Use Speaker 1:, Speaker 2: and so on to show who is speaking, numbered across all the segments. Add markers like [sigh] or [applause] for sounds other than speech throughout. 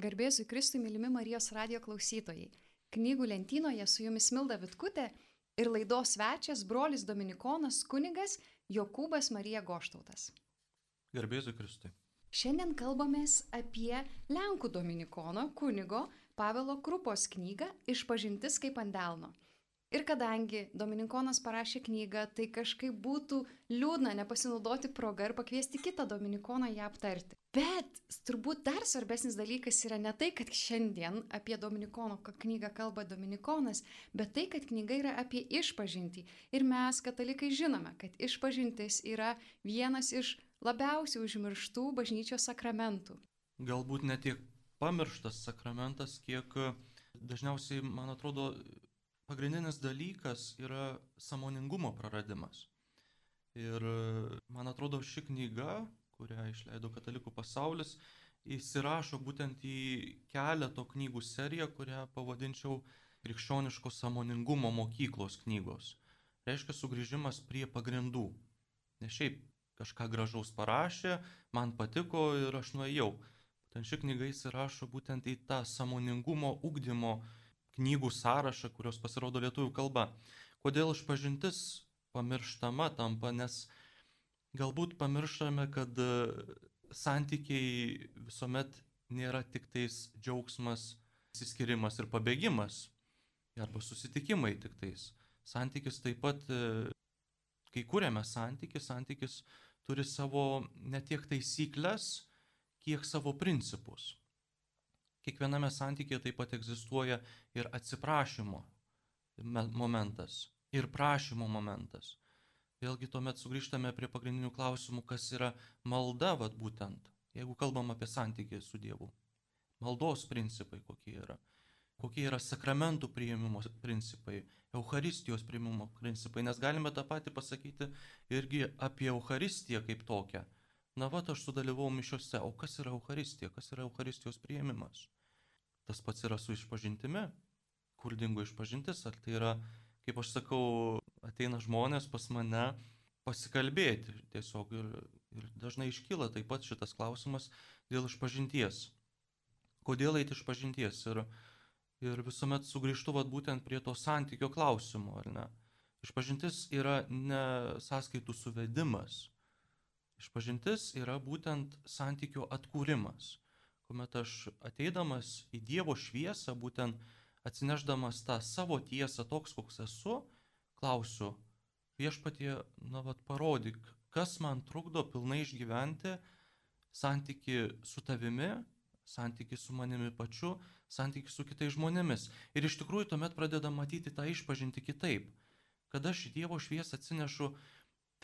Speaker 1: Garbėsiu Kristui, mylimi Marijos radio klausytojai. Knygų lentynoje su jumis Milda Vitkutė ir laidos svečias brolis Dominikonas kunigas Jokūbas Marija Goštautas.
Speaker 2: Garbėsiu Kristui.
Speaker 1: Šiandien kalbamės apie Lenkų Dominikono kunigo Pavelo Krupos knygą Išpažintis kaip ant delno. Ir kadangi Dominikonas parašė knygą, tai kažkaip būtų liūdna nepasinaudoti progą ir pakviesti kitą Dominikoną ją aptarti. Bet turbūt dar svarbesnis dalykas yra ne tai, kad šiandien apie Dominikono knygą kalba Dominikonas, bet tai, kad knyga yra apie išpažintį. Ir mes, katalikai, žinome, kad išpažintis yra vienas iš labiausiai užmirštų bažnyčios sakramentų.
Speaker 2: Galbūt ne tiek pamirštas sakramentas, kiek dažniausiai, man atrodo, pagrindinis dalykas yra samoningumo praradimas. Ir man atrodo, ši knyga, kurią išleido Katalikų pasaulis, įsirašo būtent į keleto knygų seriją, kurią pavadinčiau krikščioniško samoningumo mokyklos knygos. Reiškia sugrįžimas prie pagrindų. Ne šiaip kažką gražaus parašė, man patiko ir aš nuėjau. Būtent ši knyga įsirašo būtent į tą samoningumo ugdymo knygų sąrašą, kurios pasirodo lietuvių kalba. Kodėl išpažintis pamirštama tampa, nes galbūt pamirštame, kad e, santykiai visuomet nėra tik tais džiaugsmas, įsiskirimas ir pabėgimas, arba susitikimai tik tais. Santykis taip pat, e, kai kūrėme santykį, santykis turi savo ne tiek taisyklės, kiek savo principus. Kiekviename santykėje taip pat egzistuoja ir atsiprašymo momentas, ir prašymo momentas. Vėlgi tuomet sugrįžtame prie pagrindinių klausimų, kas yra malda, vad būtent, jeigu kalbam apie santykį su Dievu. Maldos principai kokie yra, kokie yra sakramentų priėmimo principai, Euharistijos priėmimo principai, nes galime tą patį pasakyti irgi apie Euharistiją kaip tokią Na, va, aš sudalyvau mišiuose, o kas yra Euharistija, kas yra Euharistijos prieimimas? Tas pats yra su išpažintimi. Kur dingo išpažintis? Ar tai yra, kaip aš sakau, ateina žmonės pas mane pasikalbėti tiesiog ir, ir dažnai iškyla taip pat šitas klausimas dėl išpažinties. Kodėl eiti išpažinties? Ir, ir visuomet sugrįžtu vat, būtent prie to santykio klausimo, ar ne? Išpažintis yra ne sąskaitų suvedimas Išpažintis yra būtent santykių atkūrimas, kuomet aš ateidamas į Dievo šviesą, būtent atsineždamas tą savo tiesą toks, koks esu, klausiu, viešpatie, na, vad parodyk, kas man trukdo pilnai išgyventi santyki su tavimi, santyki su manimi pačiu, santyki su kitais žmonėmis. Ir iš tikrųjų tuomet pradeda matyti tą išpažinti kitaip. Kada aš į Dievo šviesą atsinešu,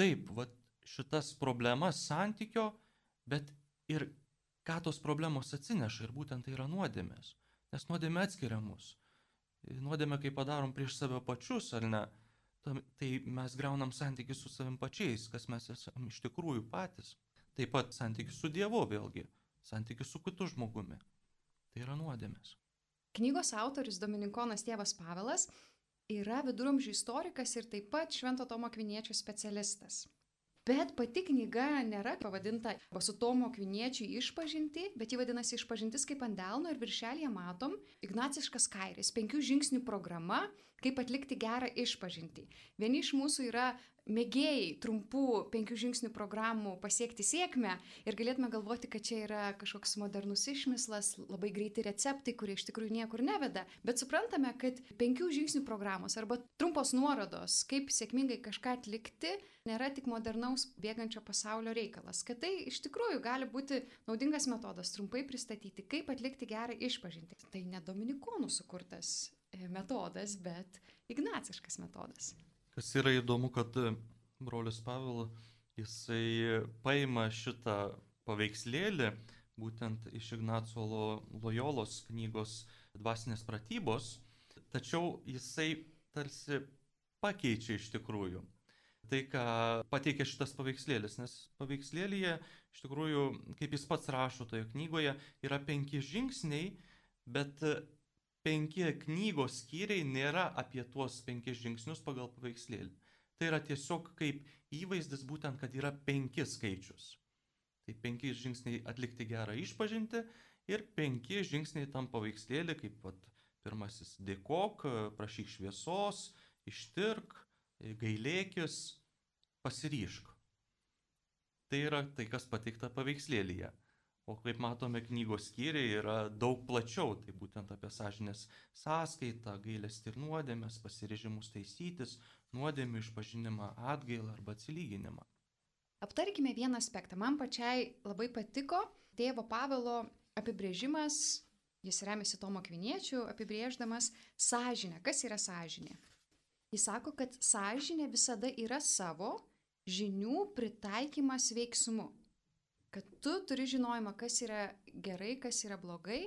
Speaker 2: taip, vad šitas problemas santykio, bet ir ką tos problemos atsineša ir būtent tai yra nuodėmės. Nes nuodėmė atskiria mus. Nuodėmė, kai padarom prieš save pačius, ar ne, tai mes greunam santykių su savim pačiais, kas mes esame iš tikrųjų patys. Taip pat santykių su Dievu vėlgi, santykių su kitu žmogumi. Tai yra nuodėmės.
Speaker 1: Knygos autorius Dominikonas tėvas Pavelas yra viduramžių istorikas ir taip pat Švento Tomo Kviniečio specialistas. Bet pati knyga nėra pavadinta su Tomo Kviniečių išpažinti, bet ji vadinasi išpažintis kaip ant delno ir viršelėje matom Ignaciškas kairis, penkių žingsnių programa, kaip atlikti gerą išpažinti. Vieni iš mūsų yra mėgėjai trumpų penkių žingsnių programų pasiekti sėkmę ir galėtume galvoti, kad čia yra kažkoks modernus išmislas, labai greiti receptai, kurie iš tikrųjų niekur neveda. Bet suprantame, kad penkių žingsnių programos arba trumpos nuorodos, kaip sėkmingai kažką atlikti, nėra tik modernaus bėgančio pasaulio reikalas. Kad tai iš tikrųjų gali būti naudingas metodas trumpai pristatyti, kaip atlikti gerą išpažinti. Tai ne Dominikonų sukurtas metodas, bet ignaciškas metodas.
Speaker 2: Kas yra įdomu, kad e, brolis Pavel, jisai paima šitą paveikslėlį, būtent iš Ignaco Lojolos knygos dvasinės pratybos, tačiau jisai tarsi pakeičia iš tikrųjų tai, ką pateikia šitas paveikslėlis, nes paveikslėlyje iš tikrųjų, kaip jis pats rašo toje knygoje, yra penki žingsniai, bet penki knygos skyriai nėra apie tuos penkis žingsnius pagal paveikslėlį. Tai yra tiesiog kaip įvaizdis būtent, kad yra penki skaičius. Tai penki žingsniai atlikti gerą išpažinti ir penki žingsniai tam paveikslėlį, kaip vat, pirmasis dėkok, prašyk šviesos, ištirk, gailėkis, pasiryšk. Tai yra tai, kas pateikta paveikslėlyje. O kaip matome, knygos skyriai yra daug plačiau, tai būtent apie sąžinės sąskaitą, gailestį ir nuodėmės, pasirežimus taisytis, nuodėmių išpažinimą, atgailą arba atsilyginimą.
Speaker 1: Aptarkime vieną aspektą. Man pačiai labai patiko tėvo Pavelo apibrėžimas, jis remiasi Tomo Kviniečių, apibrėždamas sąžinę. Kas yra sąžinė? Jis sako, kad sąžinė visada yra savo žinių pritaikymas veiksmu kad tu turi žinojimą, kas yra gerai, kas yra blogai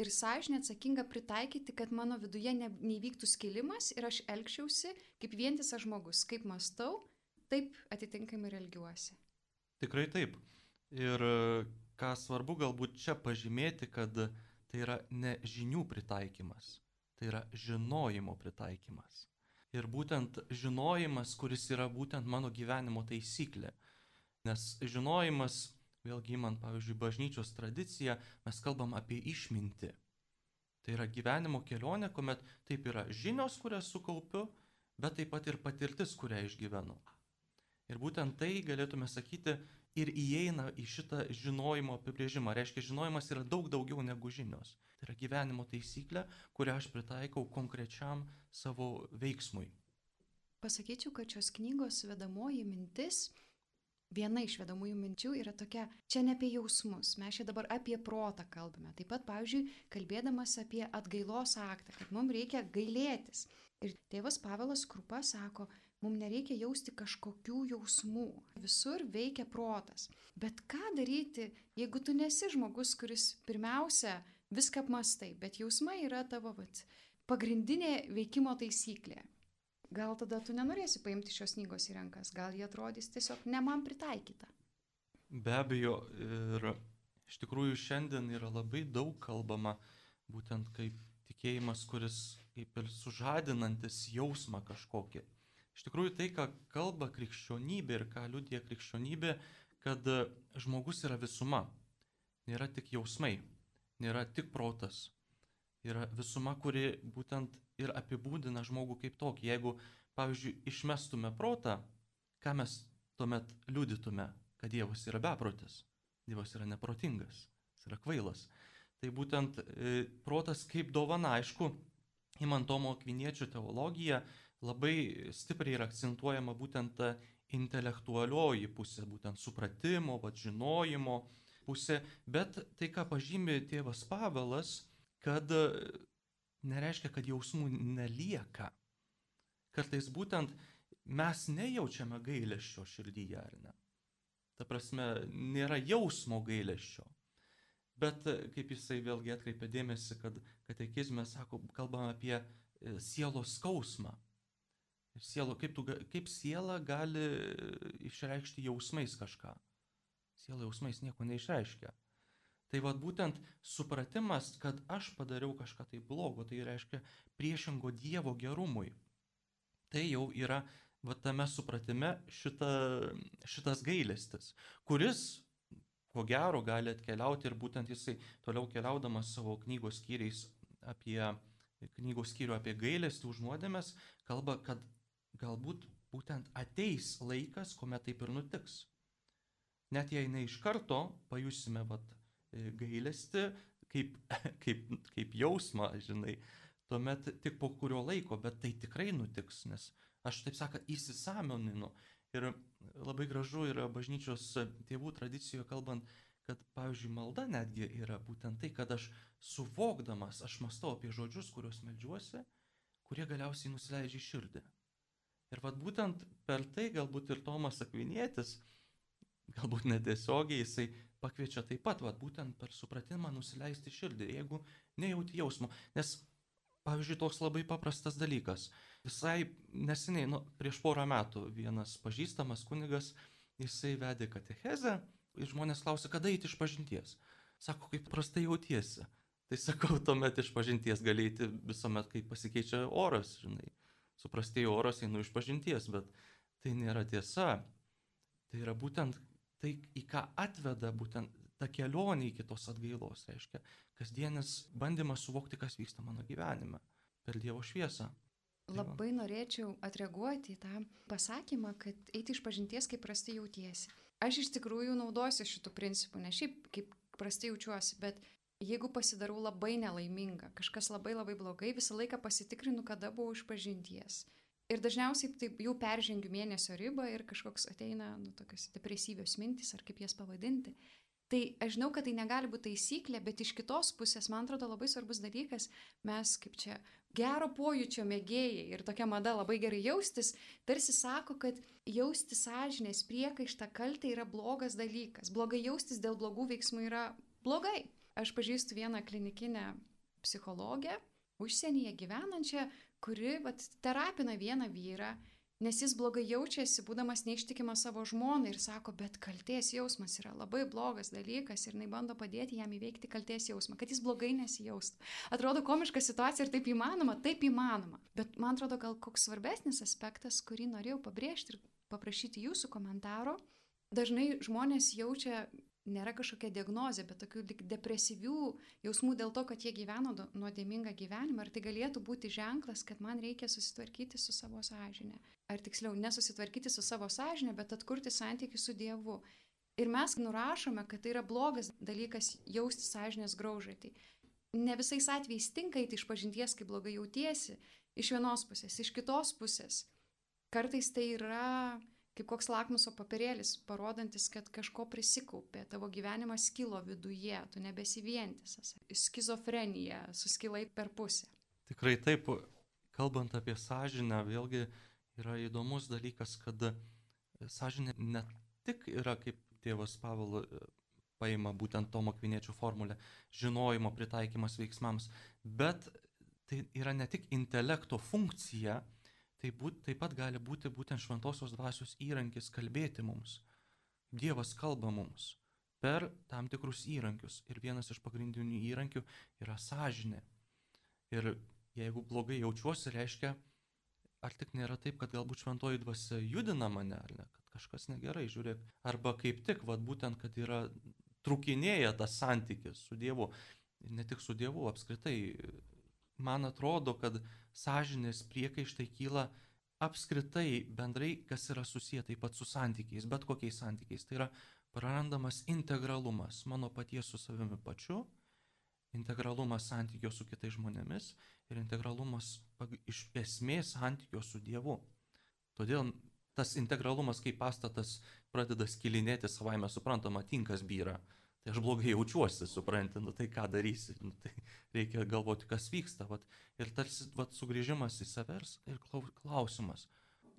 Speaker 1: ir sąžinė atsakinga pritaikyti, kad mano viduje ne, neįvyktų skilimas ir aš elgčiausi kaip vientisas žmogus, kaip mastau, taip atitinkamai ir elgiuosi.
Speaker 2: Tikrai taip. Ir ką svarbu galbūt čia pažymėti, kad tai yra ne žinių pritaikymas, tai yra žinojimo pritaikymas. Ir būtent žinojimas, kuris yra būtent mano gyvenimo taisyklė. Nes žinojimas vėlgi įmant, pavyzdžiui, bažnyčios tradiciją, mes kalbam apie išmintį. Tai yra gyvenimo kelionė, kuomet taip yra žinios, kurias sukaupiu, bet taip pat ir patirtis, kurią išgyvenu. Ir būtent tai galėtume sakyti ir įeina į šitą žinojimo apibrėžimą. Reiškia, žinojimas yra daug daugiau negu žinios. Tai yra gyvenimo taisyklė, kurią aš pritaikau konkrečiam savo veiksmui.
Speaker 1: Pasakyčiau, kad šios knygos vedamoji mintis viena iš vedamųjų minčių yra tokia, čia ne apie jausmus, mes čia dabar apie protą kalbame. Taip pat, pavyzdžiui, kalbėdamas apie atgailos aktą, kad mums reikia gailėtis. Ir tėvas Pavelas Krupa sako, mums nereikia jausti kažkokių jausmų, visur veikia protas. Bet ką daryti, jeigu tu nesi žmogus, kuris pirmiausia viską apmastai, bet jausmai yra tavo vat, pagrindinė veikimo taisyklė gal tada tu nenorėsi paimti šios knygos į rankas, gal jie atrodys tiesiog ne man pritaikyta.
Speaker 2: Be abejo, ir iš tikrųjų šiandien yra labai daug kalbama būtent kaip tikėjimas, kuris kaip ir sužadinantis jausmą kažkokį. Iš tikrųjų tai, ką kalba krikščionybė ir ką liudija krikščionybė, kad žmogus yra visuma. Nėra tik jausmai, nėra tik protas. Yra visuma, kuri būtent ir apibūdina žmogų kaip tokį. Jeigu, pavyzdžiui, išmestume protą, ką mes tuomet liudytume, kad Dievas yra beprotis, Dievas yra neprotingas, jis yra kvailas. Tai būtent e, protas kaip dovana, aišku, įmant Tomo Kviniečio teologiją, labai stipriai yra akcentuojama būtent ta intelektualioji pusė, būtent supratimo, vad žinojimo pusė, bet tai, ką pažymė tėvas Pavelas, kad nereiškia, kad jausmų nelieka. Kartais būtent mes nejaučiame gailesčio širdyje, ar ne? Ta prasme, nėra jausmo gailesčio. Bet kaip jisai vėlgi atkreipia dėmesį, kad katekizme sako, kalbame apie e, sielos skausmą. Ir sielo, kaip, tu, kaip siela gali išreikšti jausmais kažką. Siela jausmais nieko neišreiškia. Tai vad būtent supratimas, kad aš padariau kažką tai blogo, tai reiškia priešingo Dievo gerumui. Tai jau yra va tame supratime šita, šitas gailestis, kuris, ko gero, gali atkeliauti ir būtent jisai toliau keliaudamas savo knygos skyriais apie knygos skyrių apie gailestį už nuodėmės, kalba, kad galbūt būtent ateis laikas, kuomet taip ir nutiks. Net jei ne iš karto pajusime vat, gailestį kaip, kaip, kaip jausmą, žinai, tuomet tik po kurio laiko, bet tai tikrai nutiks, nes aš taip sakant įsisamoninu. Ir labai gražu yra bažnyčios tėvų tradicijoje kalbant, kad, pavyzdžiui, malda netgi yra būtent tai, kad aš suvokdamas, aš mastau apie žodžius, kuriuos melžiuosi, kurie galiausiai nusileidžia į širdį. Ir vad būtent per tai galbūt ir Tomas Akvinėtis, galbūt netiesiogiai jisai pakviečia taip pat, vat, būtent per supratimą nusileisti širdį, jeigu nejauti jausmo. Nes, pavyzdžiui, toks labai paprastas dalykas. Visai neseniai, nu, prieš porą metų vienas pažįstamas kunigas, jisai vedė katechezę ir žmonės klausė, kada eiti iš pažinties. Sako, kaip prastai jautiesi. Tai sakau, tuomet iš pažinties galėti visuomet, kai pasikeičia oras, žinai. Suprastėjo oras, einu iš pažinties, bet tai nėra tiesa. Tai yra būtent tai, į ką atveda būtent ta kelionė iki tos atgailos, reiškia, kasdienis bandymas suvokti, kas vyksta mano gyvenime per Dievo šviesą. Tai.
Speaker 1: Labai norėčiau atreaguoti į tą pasakymą, kad eiti iš pažinties, kaip prastai jautiesi. Aš iš tikrųjų naudosiu šitų principų, ne šiaip kaip prastai jaučiuosi, bet jeigu pasidarau labai nelaiminga, kažkas labai labai blogai, visą laiką pasitikrinu, kada buvau iš pažinties. Ir dažniausiai taip jau peržengiu mėnesio ribą ir kažkoks ateina, nu, tokios depresyvios mintys, ar kaip jas pavadinti. Tai aš žinau, kad tai negali būti taisyklė, bet iš kitos pusės, man atrodo, labai svarbus dalykas, mes kaip čia gero pojūčio mėgėjai ir tokia mada labai gerai jaustis, tarsi sako, kad jausti sąžinės priekaištą kaltę yra blogas dalykas. Blogai jaustis dėl blogų veiksmų yra blogai. Aš pažįstu vieną klinikinę psichologę, užsienyje gyvenančią, kuri vat, terapina vieną vyrą nes jis blogai jaučiasi, būdamas neištikimas savo žmonai ir sako, bet kalties jausmas yra labai blogas dalykas ir jinai bando padėti jam įveikti kalties jausmą, kad jis blogai nesijaustų. Atrodo komiška situacija ir taip įmanoma, taip įmanoma. Bet man atrodo gal koks svarbesnis aspektas, kurį norėjau pabrėžti ir paprašyti jūsų komentaro. Dažnai žmonės jaučia nėra kažkokia diagnozė, bet tokių depresyvių jausmų dėl to, kad jie gyveno nuodėmingą gyvenimą. Ar tai galėtų būti ženklas, kad man reikia susitvarkyti su savo sąžinė? Ar tiksliau, nesusitvarkyti su savo sąžinė, bet atkurti santykių su Dievu. Ir mes nurašome, kad tai yra blogas dalykas jausti sąžinės graužai. Tai ne visais atvejais tinka eiti iš pažinties, kai blogai jautiesi, iš vienos pusės, iš kitos pusės. Kartais tai yra kaip koks lakmuso papirėlis, parodantis, kad kažko prisikaupė, tavo gyvenimas kilo viduje, tu nebesi vientisas. Skizofrenija, suskilai per pusę.
Speaker 2: Tikrai taip, kalbant apie sąžinę, vėlgi yra įdomus dalykas, kad sąžinė ne tik yra, kaip tėvas Pavel paima būtent Tomo Kviniečio formulę, žinojimo pritaikymas veiksmams, bet tai yra ne tik intelekto funkcija, tai būt, taip pat gali būti būtent šventosios dvasios įrankis kalbėti mums. Dievas kalba mums per tam tikrus įrankius. Ir vienas iš pagrindinių įrankių yra sąžinė. Ir jeigu blogai jaučiuosi, reiškia, ar tik nėra taip, kad galbūt šventoji dvasia judina mane, ar ne, kad kažkas negerai, žiūrėk. Arba kaip tik, vad būtent, kad yra trukinėja tas santykis su Dievu. Ir ne tik su Dievu, apskritai man atrodo, kad sąžinės priekaištai kyla apskritai bendrai, kas yra susiję taip pat su santykiais, bet kokiais santykiais. Tai yra prarandamas integralumas mano paties su savimi pačiu, integralumas santykio su kitais žmonėmis ir integralumas iš esmės santykio su Dievu. Todėl tas integralumas kaip pastatas pradeda skilinėti savaime suprantama, tinkas byra tai aš blogai jaučiuosi, supranti, nu tai ką darysi, nu, tai reikia galvoti, kas vyksta. Vat. Ir tarsi vat, sugrįžimas į savers ir klausimas.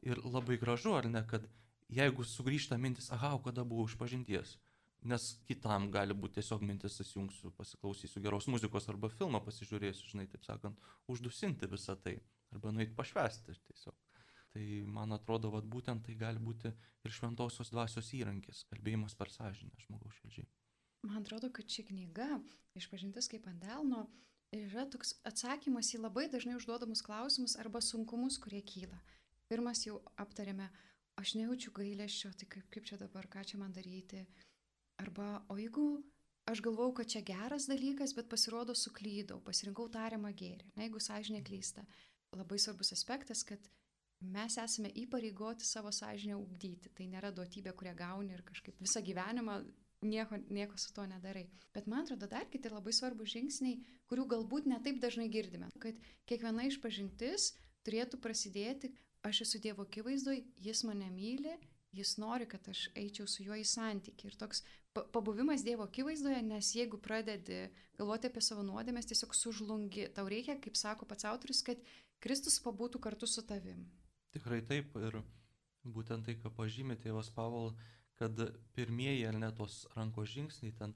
Speaker 2: Ir labai gražu, ar ne, kad jeigu sugrįžta mintis, aha, kada buvau išpažinties, nes kitam gali būti tiesiog mintis, įsijungsiu, pasiklausysiu geros muzikos arba filmą pasižiūrėsiu, žinai, taip sakant, uždusinti visą tai, arba nueiti pašvesti tiesiog. Tai man atrodo, vat, būtent tai gali būti ir šventosios dvasios įrankis, kalbėjimas per sąžinę žmogaus širdžiai.
Speaker 1: Man atrodo, kad ši knyga, išpažintis kaip ant delno, yra toks atsakymas į labai dažnai užduodamus klausimus arba sunkumus, kurie kyla. Pirmas jau aptarėme, aš nejaučiu gailėščio, tai kaip, kaip čia dabar, ką čia man daryti. Arba, o jeigu aš galvau, kad čia geras dalykas, bet pasirodo suklydau, pasirinkau tariamą gėrį, na, jeigu sąžinė klysta. Labai svarbus aspektas, kad mes esame įpareigoti savo sąžinę ugdyti. Tai nėra duotybė, kurią gauni ir kažkaip visą gyvenimą nieko, nieko su to nedarai. Bet man atrodo dar kiti labai svarbus žingsniai, kurių galbūt netaip dažnai girdime. Kad kiekviena išpažintis turėtų prasidėti, aš esu Dievo akivaizdoj, Jis mane myli, Jis nori, kad aš eičiau su juo į santykį. Ir toks pabuvimas Dievo akivaizdoje, nes jeigu pradedi galvoti apie savo nuodėmės, tiesiog sužlungi. Tau reikia, kaip sako pats autoris, kad Kristus pabūtų kartu su tavim.
Speaker 2: Tikrai taip. Ir būtent tai, ką pažymė tėvas Pavel, kad pirmieji ar ne tos rankos žingsniai ten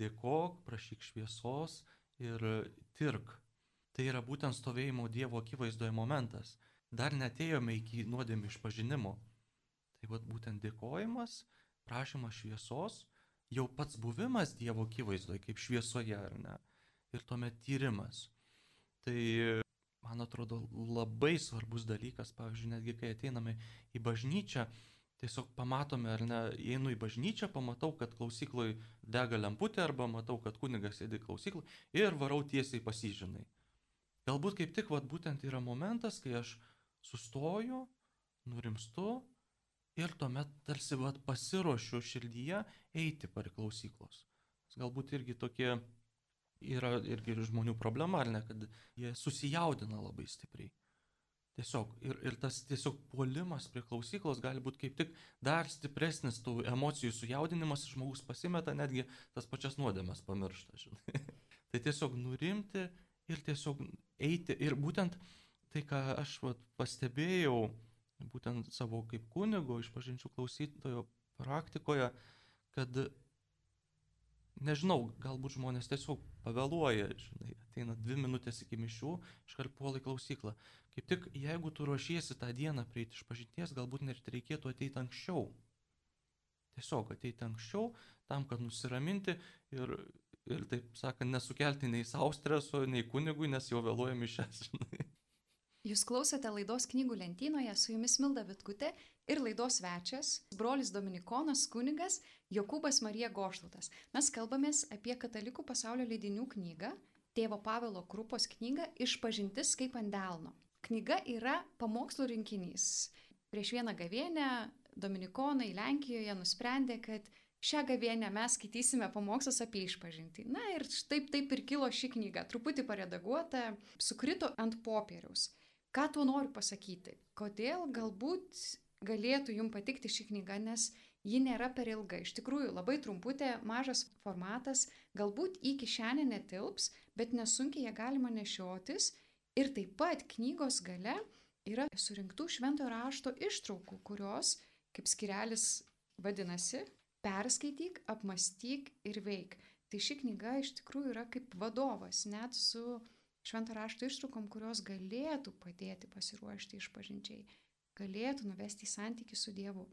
Speaker 2: dėkok, prašyk šviesos ir tirk. Tai yra būtent stovėjimo Dievo akivaizdoje momentas. Dar netėjome iki nuodėmį išpažinimo. Tai vad būtent dėkojimas, prašymas šviesos, jau pats buvimas Dievo akivaizdoje kaip šviesoje ar ne. Ir tuomet tyrimas. Tai man atrodo labai svarbus dalykas, pavyzdžiui, netgi kai ateiname į bažnyčią, tiesiog pamatome, ar ne, einu į bažnyčią, pamatau, kad klausykloje dega lemputė, arba matau, kad kunigas sėdi klausykloje ir varau tiesiai pasižinai. Galbūt kaip tik vat, būtent yra momentas, kai aš sustoju, nurimstu ir tuomet tarsi vat, pasiruošiu širdyje eiti prie klausyklos. Galbūt irgi tokie yra irgi žmonių problema, ar ne, kad jie susijaudina labai stipriai. Tiesiog ir, ir tas tiesiog puolimas prie klausyklos gali būti kaip tik dar stipresnis tų emocijų sujaudinimas, žmogus pasimeta, netgi tas pačias nuodėmes pamiršta. Žinai. [laughs] tai tiesiog nurimti ir tiesiog eiti. Ir būtent tai, ką aš vat, pastebėjau, būtent savo kaip kunigo išpažinčių klausytojo praktikoje, kad nežinau, galbūt žmonės tiesiog pavėluoja, žinai, ateina dvi minutės iki mišių, iškart puolai klausyklą. Kaip tik jeigu tu ruošiesi tą dieną prieiti iš pažinties, galbūt net reikėtų ateiti anksčiau. Tiesiog ateiti anksčiau, tam, kad nusiraminti ir, ir taip sakant, nesukelti nei savo streso, nei kunigui, nes jau vėluojame mišes. [laughs]
Speaker 1: Jūs klausote laidos knygų lentynoje, su jumis Milda Vitkutė ir laidos svečias, brolis Dominikonas kunigas Jokūbas Marija Goštautas. Mes kalbamės apie katalikų pasaulio leidinių knygą, tėvo Pavelo Krupos knygą Išpažintis kaip ant delno. Knyga yra pamokslų rinkinys. Prieš vieną gavienę Dominikonai Lenkijoje nusprendė, kad šią gavienę mes skaitysime pamokslus apie išpažinti. Na ir taip, taip ir kilo ši knyga, truputį paredaguota, sukrito ant popieriaus. Ką tuo noriu pasakyti? Kodėl galbūt galėtų jums patikti ši knyga, nes ji nėra per ilga. Iš tikrųjų, labai trumputė, mažas formatas, galbūt į kišenę netilps, bet nesunkiai ją galima nešiotis. Ir taip pat knygos gale yra surinktų šventojo rašto ištraukų, kurios, kaip skirelis vadinasi, perskaityk, apmastyk ir veik. Tai ši knyga iš tikrųjų yra kaip vadovas, net su švento rašto ištraukom, kurios galėtų padėti pasiruošti išpažinčiai, galėtų nuvesti į santykių su Dievu.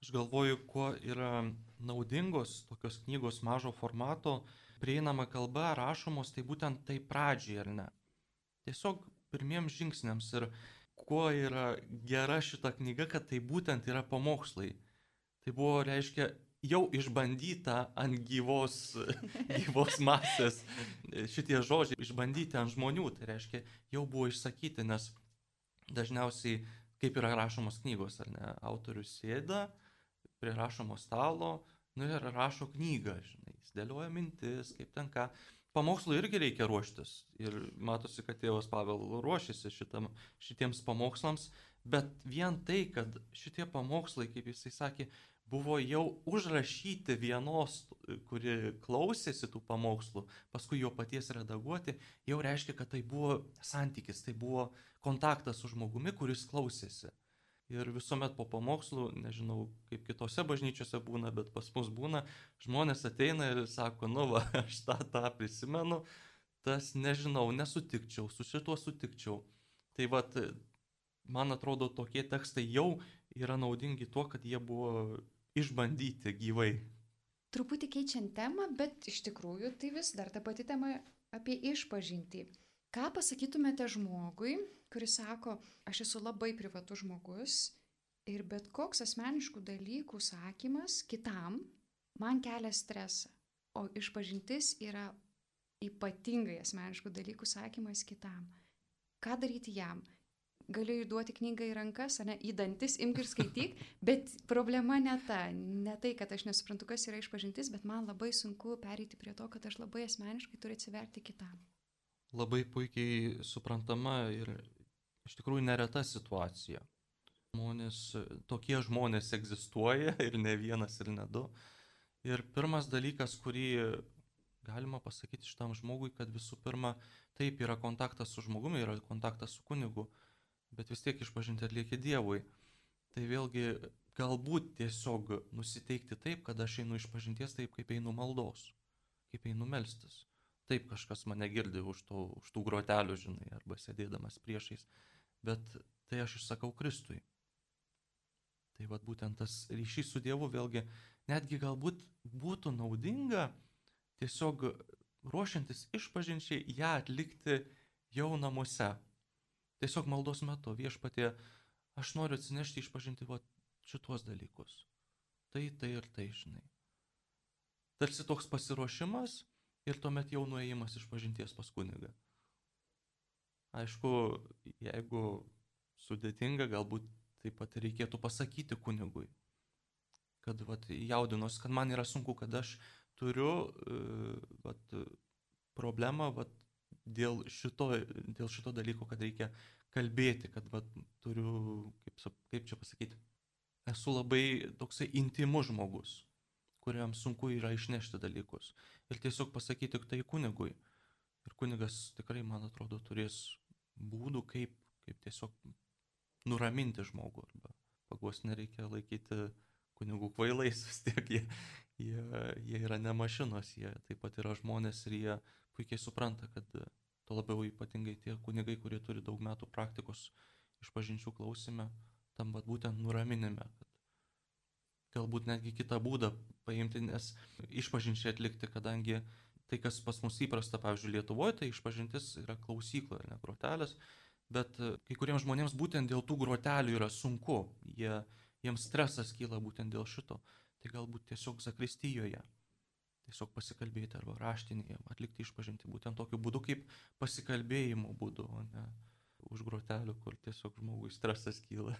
Speaker 2: Aš galvoju, kuo yra naudingos tokios knygos mažo formato, prieinama kalba, rašomos, tai būtent tai pradžiai, ar ne? Tiesiog pirmiems žingsniams ir kuo yra gera šita knyga, kad tai būtent yra pamokslai. Tai buvo, reiškia, jau išbandyta ant gyvos, [laughs] gyvos masės šitie žodžiai, išbandyti ant žmonių, tai reiškia, jau buvo išsakyti, nes dažniausiai, kaip yra rašomos knygos, ar ne, autorius sėda prie rašomo stalo, nu ir rašo knygą, žinai, jis dėlioja mintis, kaip ten ką. Pamokslui irgi reikia ruoštis ir matosi, kad tėvas Pavel ruošiasi šitam, šitiems pamokslams, bet vien tai, kad šitie pamokslai, kaip jisai sakė, buvo jau užrašyti vienos, kuri klausėsi tų pamokslų, paskui jo paties redaguoti, jau reiškia, kad tai buvo santykis, tai buvo kontaktas su žmogumi, kuris klausėsi. Ir visuomet po pamokslų, nežinau, kaip kitose bažnyčiose būna, bet pas mus būna, žmonės ateina ir sako, nu va, [laughs] aš tą, tą prisimenu, tas nežinau, nesutikčiau, su šituo sutikčiau. Tai vad, man atrodo, tokie tekstai jau yra naudingi tuo, kad jie buvo išbandyti gyvai.
Speaker 1: Truputį keičiant temą, bet iš tikrųjų tai vis dar ta pati tema apie išpažinti. Ką pasakytumėte žmogui, kuris sako, aš esu labai privatus žmogus ir bet koks asmeniškų dalykų sakymas kitam man kelia stresą, o išpažintis yra ypatingai asmeniškų dalykų sakymas kitam. Ką daryti jam? galiu įduoti knygą į rankas, ne, į dantis, imk ir skaityk, [laughs] bet problema ne ta, ne tai, kad aš nesuprantu, kas yra išpažintis, bet man labai sunku pereiti prie to, kad aš labai asmeniškai turiu atsiverti kitam.
Speaker 2: Labai puikiai suprantama ir iš tikrųjų nereta situacija. Žmonės, tokie žmonės egzistuoja ir ne vienas, ir ne du. Ir pirmas dalykas, kurį galima pasakyti šitam žmogui, kad visų pirma, taip yra kontaktas su žmogumi, yra kontaktas su kunigu, bet vis tiek išpažinti atlieki Dievui. Tai vėlgi galbūt tiesiog nusiteikti taip, kad aš einu išpažinties taip, kaip einu maldos, kaip einu melstis. Taip kažkas mane girdi už, to, už tų grotelių, žinai, arba sėdėdamas priešais, bet tai aš išsakau Kristui. Tai vad būtent tas ryšys su Dievu vėlgi netgi galbūt būtų naudinga tiesiog ruošiantis išpažinčiai ją atlikti jau namuose, Tiesiog maldos metu viešpatie, aš noriu atsinešti išpažinti va, šitos dalykus. Tai, tai ir tai, žinai. Tarsi toks pasiruošimas ir tuomet jau nuėjimas iš pažinties pas kunigą. Aišku, jeigu sudėtinga, galbūt taip pat reikėtų pasakyti kunigui, kad vat, jaudinos, kad man yra sunku, kad aš turiu uh, vat, problemą vat, dėl, šito, dėl šito dalyko, kad reikia kalbėti, kad vat, turiu, kaip, kaip čia pasakyti, esu labai toksai intimus žmogus, kuriam sunku yra išnešti dalykus. Ir tiesiog pasakyti tai kunigui. Ir kunigas tikrai, man atrodo, turės būdų, kaip, kaip tiesiog nuraminti žmogų. Arba pagos nereikia laikyti kunigų kvailais, [laughs] vis tiek jie, jie, jie yra ne mašinos, jie taip pat yra žmonės ir jie puikiai supranta, kad to labiau ypatingai tie kunigai, kurie turi daug metų praktikos iš pažinčių klausime, tam vad būtent nuraminime, kad galbūt netgi kitą būdą paimti, nes išpažinčiai atlikti, kadangi tai, kas pas mus įprasta, pavyzdžiui, Lietuvoje, tai išpažintis yra klausykla, ne grotelės, bet kai kuriems žmonėms būtent dėl tų grotelių yra sunku, jie, jiems stresas kyla būtent dėl šito, tai galbūt tiesiog zakristijoje, tiesiog pasikalbėti arba raštinėje, atlikti išpažinti būtent tokiu būdu, kaip pasikalbėjimo būdu, o ne už grotelių, kur tiesiog žmogui stresas kyla.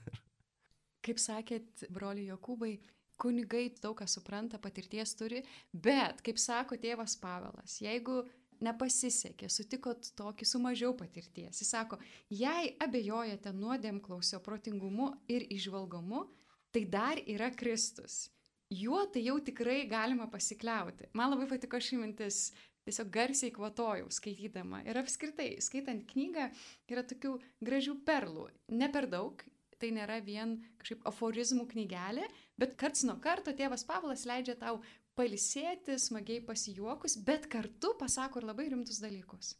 Speaker 1: Kaip sakėt, broli Jokūbai, kunigai daug ką supranta, patirties turi, bet, kaip sako tėvas Pavelas, jeigu nepasisekė, sutikot tokį su mažiau patirties, jis sako, jei abejojate nuodėm klausio protingumu ir išvalgomu, tai dar yra Kristus. Juo tai jau tikrai galima pasikliauti. Man labai patiko ši mintis, tiesiog garsiai kvatojau skaitydama. Ir apskritai, skaitant knygą, yra tokių gražių perlų. Ne per daug, tai nėra vien kažkaip aforizmų knygelė, bet karts nuo karto tėvas Pavlas leidžia tau palisėti, smagiai pasijuokus, bet kartu pasako ir labai rimtus dalykus.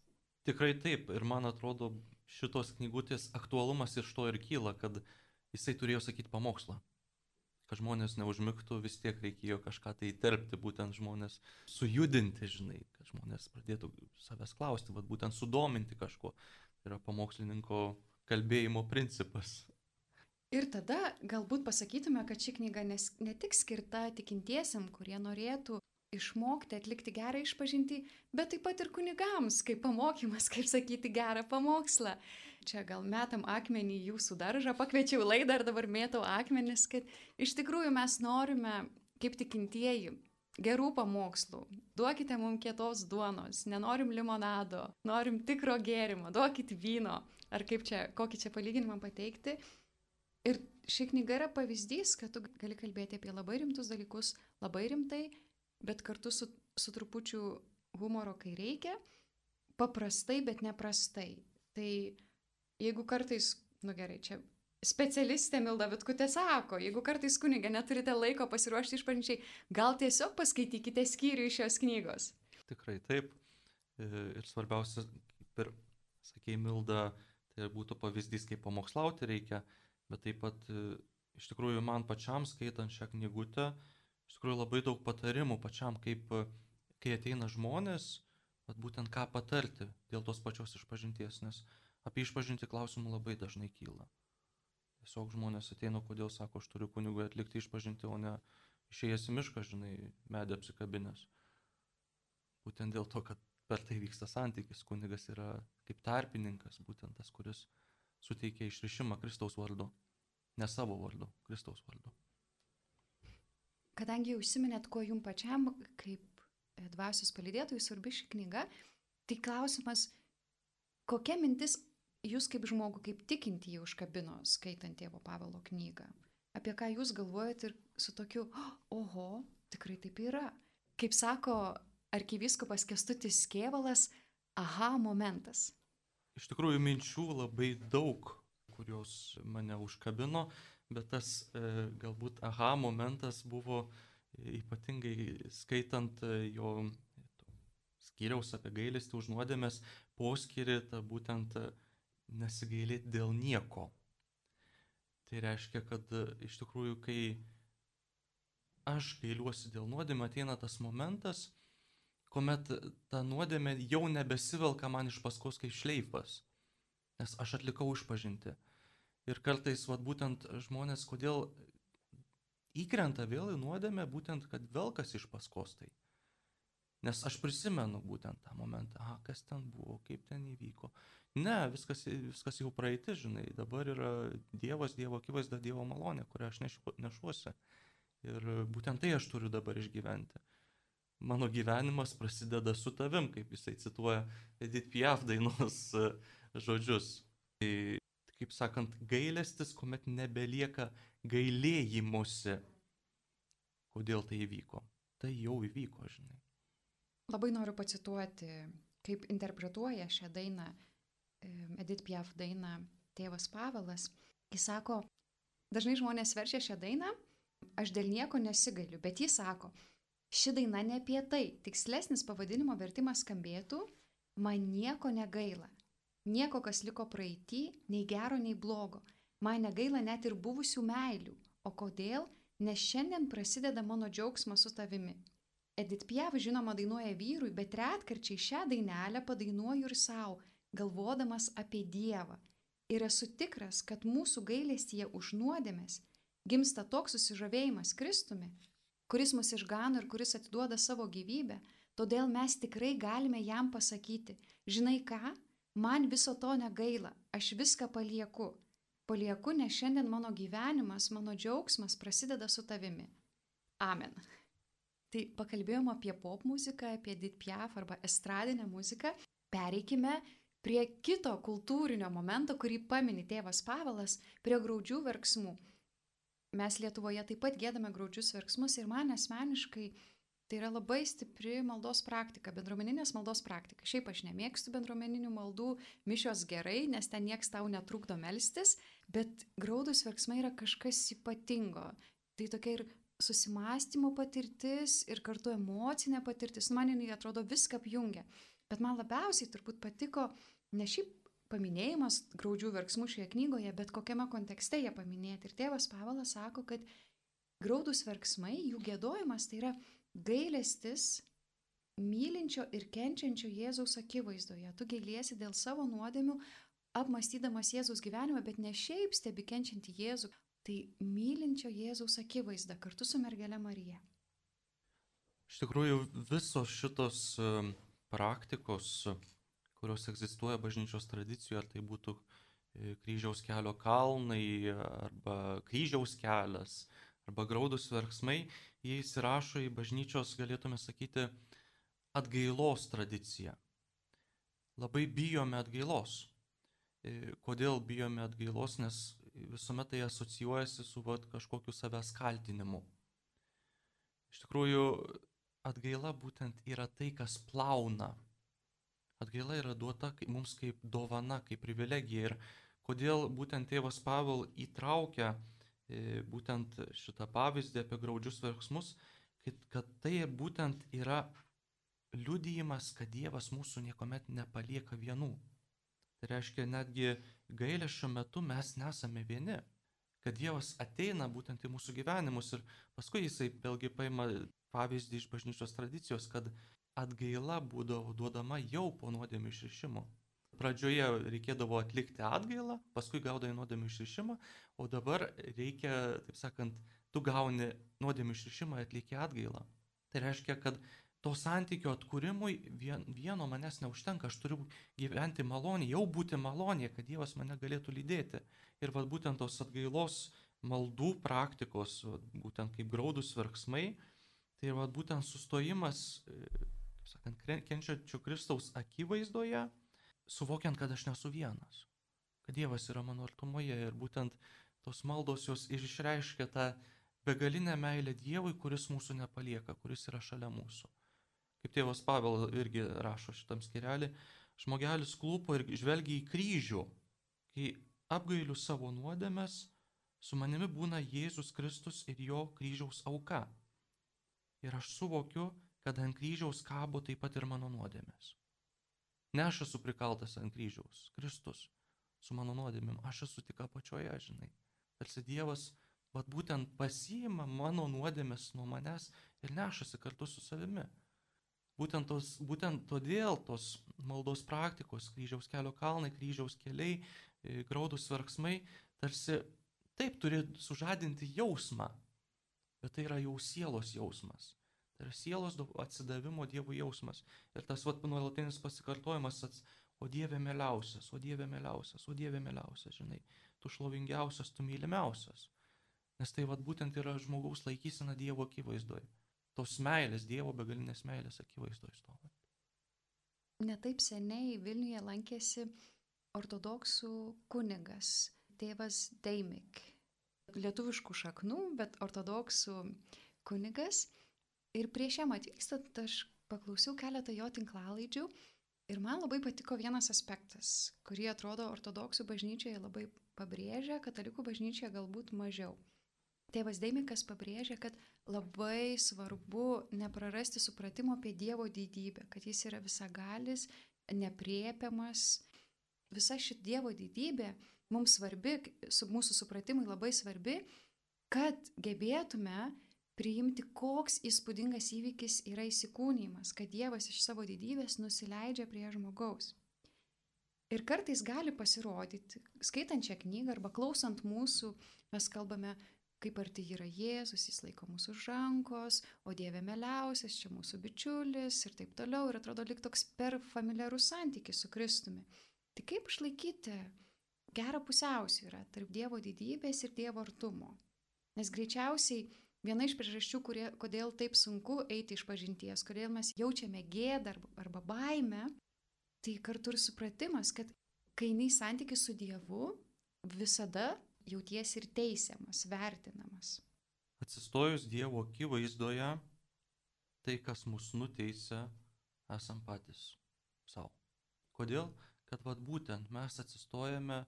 Speaker 2: Tikrai taip, ir man atrodo, šitos knygutės aktualumas iš to ir kyla, kad jisai turėjo sakyti pamokslą. Kad žmonės neužmigtų, vis tiek reikėjo kažką tai įterpti, būtent žmonės sujudinti, žinai, kad žmonės pradėtų savęs klausti, vad būtent sudominti kažko. Tai yra pamokslininko kalbėjimo principas.
Speaker 1: Ir tada galbūt pasakytume, kad ši knyga nes, ne tik skirta tikintiesiam, kurie norėtų išmokti atlikti gerą išpažinti, bet taip pat ir kunigams, kaip pamokymas, kaip sakyti gerą pamokslą. Čia gal metam akmenį jūsų daržą, pakviečiau laidą ir dabar mėtau akmenis, kad iš tikrųjų mes norime, kaip tikintieji, gerų pamokslų. Duokite mums kietos duonos, nenorim limonado, norim tikro gėrimo, duokit vyno, ar kaip čia, kokį čia palyginimą pateikti. Ir ši knyga yra pavyzdys, kad tu gali kalbėti apie labai rimtus dalykus labai rimtai, bet kartu su, su trupučiu humoro, kai reikia, paprastai, bet neprastai. Tai jeigu kartais, nu gerai, čia specialistė Milda Vitkutė sako, jeigu kartais kunigė neturite laiko pasiruošti išpažinčiai, gal tiesiog paskaitykite skyrių iš šios knygos.
Speaker 2: Tikrai taip. E, ir svarbiausia, ir sakė Milda, tai būtų pavyzdys, kaip pamokslauti reikia bet taip pat e, iš tikrųjų man pačiam skaitant šią knygutę, iš tikrųjų labai daug patarimų pačiam, kaip e, kai ateina žmonės, bet būtent ką patarti dėl tos pačios išpažinties, nes apie išpažinti klausimų labai dažnai kyla. Tiesiog žmonės ateina, kodėl sako, aš turiu kunigui atlikti išpažinti, o ne išėjęs į mišką, žinai, medį apsikabinęs. Būtent dėl to, kad per tai vyksta santykis, kunigas yra kaip tarpininkas, būtent tas, kuris suteikia išrišimą Kristaus vardu, ne savo vardu, Kristaus vardu.
Speaker 1: Kadangi užsiminėt, ko jums pačiam, kaip dvasios palidėtojai svarbi ši knyga, tai klausimas, kokia mintis jūs kaip žmogų, kaip tikinti jau užkabino skaitant tėvo Pavelo knygą? Apie ką jūs galvojat ir su tokiu, oho, tikrai taip yra. Kaip sako arkivyskupas Kestutis Kievalas, aha momentas
Speaker 2: iš tikrųjų minčių labai daug, kurios mane užkabino, bet tas e, galbūt aha momentas buvo ypatingai skaitant e, jo skyriaus apie gailestį už nuodėmės poskirį, tą būtent e, nesigailėti dėl nieko. Tai reiškia, kad iš tikrųjų, kai aš gailiuosi dėl nuodėmę, ateina tas momentas, kuomet ta nuodėmė jau nebesivelka man iš paskos kaip šleifas, nes aš atlikau išpažinti. Ir kartais, vad būtent žmonės, kodėl įkrenta vėl į nuodėmę, būtent kad velkas iš paskos tai. Nes aš prisimenu būtent tą momentą, aha, kas ten buvo, kaip ten įvyko. Ne, viskas, viskas jau praeiti, žinai, dabar yra Dievas, Dievo akivaizda, Dievo malonė, kurią aš nešu, nešuosi. Ir būtent tai aš turiu dabar išgyventi. Mano gyvenimas prasideda su tavim, kaip jisai cituoja Edith Piaf dainos e, žodžius. Tai, kaip sakant, gailestis, kuomet nebelieka gailėjimuose. Kodėl tai įvyko? Tai jau įvyko, žinai.
Speaker 1: Labai noriu pacituoti, kaip interpretuoja šią dainą, Edith Piaf dainą tėvas Pavelas. Jis sako, dažnai žmonės verčia šią dainą, aš dėl nieko nesigailiu, bet jis sako, ši daina ne apie tai, tikslesnis pavadinimo vertimas skambėtų, man nieko negaila. Nieko, kas liko praeitį, nei gero, nei blogo. Man negaila net ir buvusių meilių. O kodėl? Nes šiandien prasideda mano džiaugsmas su tavimi. Edith Piaf žinoma dainuoja vyrui, bet retkarčiai šią dainelę padainuoju ir savo, galvodamas apie Dievą. Ir esu tikras, kad mūsų gailėstyje už nuodėmės gimsta toks susižavėjimas Kristumi, kuris mus išgano ir kuris atiduoda savo gyvybę, todėl mes tikrai galime jam pasakyti, žinai ką, man viso to negaila, aš viską palieku palieku, nes šiandien mano gyvenimas, mano džiaugsmas prasideda su tavimi. Amen. Tai pakalbėjom apie pop muziką, apie Edith Piaf arba estradinę muziką. Pereikime prie kito kultūrinio momento, kurį paminė tėvas Pavelas, prie graudžių verksmų. Mes Lietuvoje taip pat gėdame graudžius verksmus ir man asmeniškai Tai yra labai stipri maldos praktika, bendruomeninės maldos praktika. Šiaip aš nemėgstu bendruomeninių maldų, mišios gerai, nes ten nieks tau netrukdo melstis, bet graudus verksmai yra kažkas ypatingo. Tai tokia ir susimastymo patirtis, ir kartu emocinė patirtis. Man jinai atrodo viską apjungia. Bet man labiausiai turbūt patiko ne šiaip paminėjimas graudžių verksmų šioje knygoje, bet kokiame kontekste jie paminėti. Ir tėvas Pavelas sako, kad graudus verksmai, jų gėdojimas tai yra gailestis mylinčio ir kenčiančio Jėzaus akivaizdoje. Tu gailiesi dėl savo nuodėmių, apmastydamas Jėzaus gyvenimą, bet ne šiaip stebi kenčiantį Jėzų, tai mylinčio Jėzaus akivaizda kartu su mergelė Marija.
Speaker 2: Iš tikrųjų, visos šitos praktikos, kurios egzistuoja bažnyčios tradicijoje, ar tai būtų e, kryžiaus kelio kalnai, arba kryžiaus kelias, arba graudus verksmai, jie įsirašo į bažnyčios, galėtume sakyti, atgailos tradiciją. Labai bijome atgailos. E, kodėl bijome atgailos? Nes visuomet tai asocijuojasi su vat, kažkokiu savęs kaltinimu. Iš tikrųjų, atgaila būtent yra tai, kas plauna. Atgaila yra duota mums kaip dovana, kaip privilegija. Ir kodėl būtent tėvas Pavel įtraukia E, būtent šitą pavyzdį apie graudžius verksmus, kad, kad tai būtent yra liudijimas, kad Dievas mūsų niekuomet nepalieka vienų. Tai reiškia, netgi gailėšio metu mes nesame vieni, kad Dievas ateina būtent į mūsų gyvenimus ir paskui jisai vėlgi paima pavyzdį iš bažnyčios tradicijos, kad atgaila būdavo duodama jau po nuodėmio išrišimo pradžioje reikėdavo atlikti atgailą, paskui gaudai nuodėmį išrišimą, o dabar reikia, taip sakant, tu gauni nuodėmį išrišimą, atlieki atgailą. Tai reiškia, kad to santykio atkūrimui vien, vieno manęs neužtenka, aš turiu gyventi malonėje, jau būti malonėje, kad Dievas mane galėtų lydėti. Ir vad būtent tos atgailos maldų praktikos, būtent kaip graudus verksmai, tai vad būtent sustojimas, sakant, kenčiančio Kristaus akivaizdoje suvokiant, kad aš nesu vienas, kad Dievas yra mano artumoje ir būtent tos maldos jos ir išreiškia tą begalinę meilę Dievui, kuris mūsų nepalieka, kuris yra šalia mūsų. Kaip tėvas Pavel irgi rašo šitam skirelį, žmogelis klūpo ir žvelgia į kryžių, kai apgailiu savo nuodėmes, su manimi būna Jėzus Kristus ir jo kryžiaus auka. Ir aš suvokiu, kad ant kryžiaus kabo taip pat ir mano nuodėmės. Ne aš esu prikaltas ant kryžiaus, Kristus su mano nuodėmėm, aš esu tik apačioje, žinai. Tarsi Dievas, vad būtent pasiima mano nuodėmės nuo manęs ir nešasi kartu su savimi. Būtent, tos, būtent todėl tos maldos praktikos, kryžiaus kelio kalnai, kryžiaus keliai, e, graudus verksmai, tarsi taip turi sužadinti jausmą, bet tai yra jau sielos jausmas. Tai yra sielos atsidavimo Dievo jausmas. Ir tas vat nuolatinis pasikartojimas, ats, o Dieve mėliausias, o Dieve mėliausias, o Dieve mėliausias, žinai, tu šlovingiausias, tu mylimiausias. Nes tai vat būtent yra žmogaus laikysena Dievo akivaizdoje. Tos meilės, Dievo begalinės meilės akivaizdoje stovint.
Speaker 1: Netaip seniai Vilniuje lankėsi ortodoksų kunigas, tėvas Deimik. Lietuviškų šaknų, bet ortodoksų kunigas. Ir prieš jam atvykstant aš paklausiau keletą jo tinklalaidžių ir man labai patiko vienas aspektas, kurį atrodo ortodoksų bažnyčioje labai pabrėžia, katalikų bažnyčioje galbūt mažiau. Tėvas Deimikas pabrėžia, kad labai svarbu neprarasti supratimo apie Dievo didybę, kad jis yra visagalis, nepriepiamas. Visa ši Dievo didybė mums svarbi, su mūsų supratimui labai svarbi, kad gebėtume priimti, koks įspūdingas įvykis yra įsikūnymas, kad Dievas iš savo didybės nusileidžia prie žmogaus. Ir kartais gali pasirodyti, skaitant šią knygą arba klausant mūsų, mes kalbame kaip arti yra Jėzus, jis laiko mūsų rankos, o Dieve meliausias, čia mūsų bičiulis ir taip toliau. Ir atrodo lik toks per familiarus santykis su Kristumi. Tai kaip išlaikyti gerą pusiausvyrą tarp Dievo didybės ir Dievo artumo? Nes greičiausiai viena iš priežasčių, kurie, kodėl taip sunku eiti iš pažinties, kodėl mes jaučiame gėdą arba, baimę, tai kartu ir supratimas, kad kai eini į santykių su Dievu, visada jautiesi ir teisiamas, vertinamas.
Speaker 2: Atsistojus Dievo akivaizdoje, tai, kas mus nuteisia, esam patys savo. Kodėl? Kad vad būtent mes atsistojame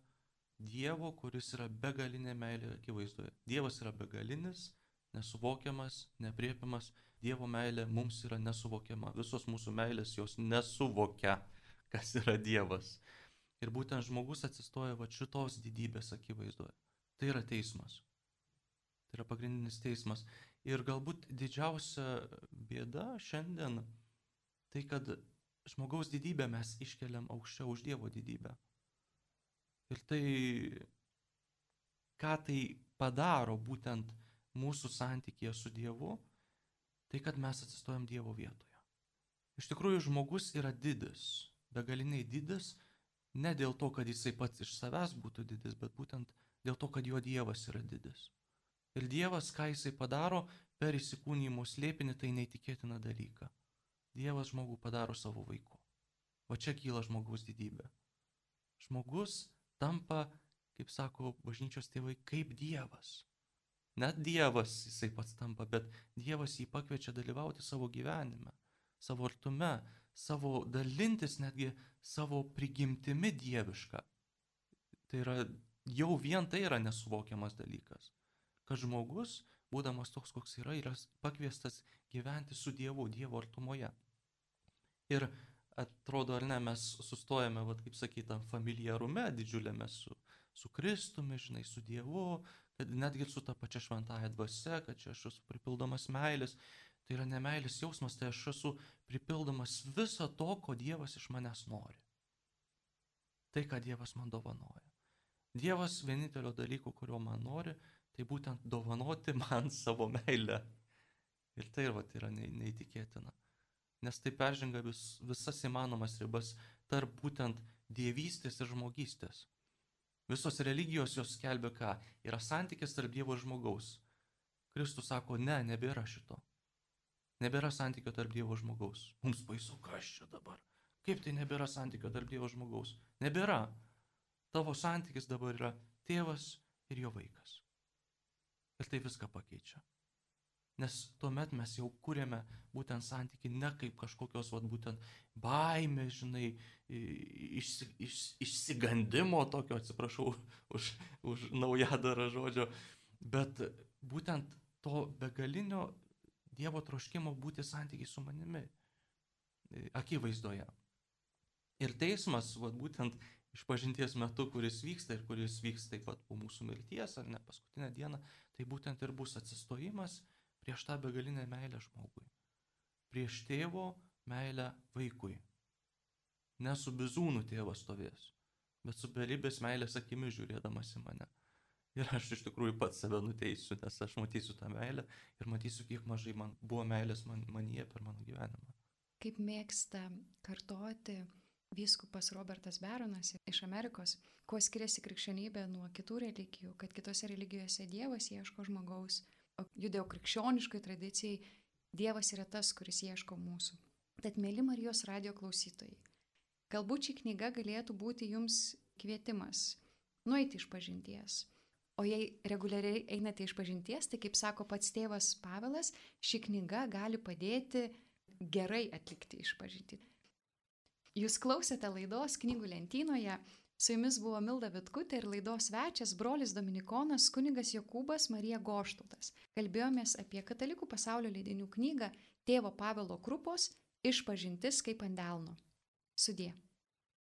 Speaker 2: Dievo, kuris yra begalinė meilė akivaizdoje. Dievas yra begalinis, nesuvokiamas, nepriepiamas. Dievo meilė mums yra nesuvokiama. Visos mūsų meilės jos nesuvokia, kas yra Dievas. Ir būtent žmogus atsistoja va šitos didybės akivaizdoje. Tai yra teismas. Tai yra pagrindinis teismas. Ir galbūt didžiausia bėda šiandien tai, kad žmogaus didybę mes iškeliam aukščiau už Dievo didybę. Ir tai, ką tai padaro būtent mūsų santykėje su Dievu, tai kad mes atsistojam Dievo vietoje. Iš tikrųjų, žmogus yra didis, begaliniai didis, ne dėl to, kad jisai pats iš savęs būtų didis, bet būtent dėl to, kad jo Dievas yra didis. Ir Dievas, ką jisai padaro per įsikūnymo slėpinį, tai neįtikėtina dalyka. Dievas žmogų padaro savo vaiku. O čia kyla žmogaus didybė. Žmogus tampa, kaip sako bažnyčios tėvai, kaip Dievas. Net Dievas jisai pats tampa, bet Dievas jį pakviečia dalyvauti savo gyvenime, savo artume, savo dalintis netgi savo prigimtimi dievišką. Tai yra jau vien tai yra nesuvokiamas dalykas. Kad žmogus, būdamas toks, koks yra, yra pakviestas gyventi su Dievu, Dievo artumoje. Ir atrodo, ar ne, mes sustojame, vat, kaip sakyta, familiarume didžiuliame su, su Kristumi, žinai, su Dievu, kad netgi su ta pačia šventąją dvasia, kad čia aš esu pripildomas meilės. Tai yra nemeilis jausmas, tai aš esu pripildomas viso to, ko Dievas iš manęs nori. Tai, ką Dievas man dovanoja. Dievas vienintelio dalyko, kurio man nori, tai būtent dovanoti man [laughs] savo meilę. Ir tai vat, yra neįtikėtina. Nes tai peržengia vis, visas įmanomas ribas tarp būtent dievystės ir žmogystės. Visos religijos jos skelbia ką? Yra santykis tarp Dievo ir žmogaus. Kristus sako, ne, nebėra šito. Nebėra santykio tarp Dievo žmogaus. Mums baisu, kas čia dabar. Kaip tai nebėra santykio tarp Dievo žmogaus? Nebėra. Tavo santykis dabar yra tėvas ir jo vaikas. Ir tai viską pakeičia. Nes tuomet mes jau kūrėme būtent santyki ne kaip kažkokios, vat, būtent baimės, žinai, išsi, iš, išsigandimo tokio, atsiprašau [laughs] už, už naujadarą žodžio, bet būtent to begalinio Dievo troškimo būti santykiai su manimi akivaizdoje. Ir teismas, vat, būtent išpažinties metu, kuris vyksta ir kuris vyks taip pat po mūsų mirties ar ne paskutinę dieną, tai būtent ir bus atsistojimas prieš tą begalinę meilę žmogui. Prieš tėvo meilę vaikui. Ne su bizūnų tėvas stovės, bet su beribės meilės akimi žiūrėdamas į mane. Ir aš iš tikrųjų pats save nuteisiu, nes aš matysiu tą meilę ir matysiu, kiek mažai man buvo meilės man, manyje per mano gyvenimą.
Speaker 1: Kaip mėgsta kartoti vyskupas Robertas Beronas iš Amerikos, kuo skiriasi krikščionybė nuo kitų religijų, kad kitose religijose Dievas ieško žmogaus, o judėjo krikščioniškai tradicijai Dievas yra tas, kuris ieško mūsų. Tad, mėly Marijos radio klausytojai, galbūt ši knyga galėtų būti jums kvietimas nueiti iš pažinties O jei reguliariai einate iš pažinties, tai kaip sako pats tėvas Pavelas, ši knyga gali padėti gerai atlikti iš pažinti. Jūs klausėte laidos knygų lentynoje, su jumis buvo Milda Vitkutė ir laidos svečias brolis Dominikonas kunigas Jokūbas Marija Goštautas. Kalbėjomės apie katalikų pasaulio leidinių knygą Tėvo Pavelo Krupos Išpažintis kaip ant delno. Sudė.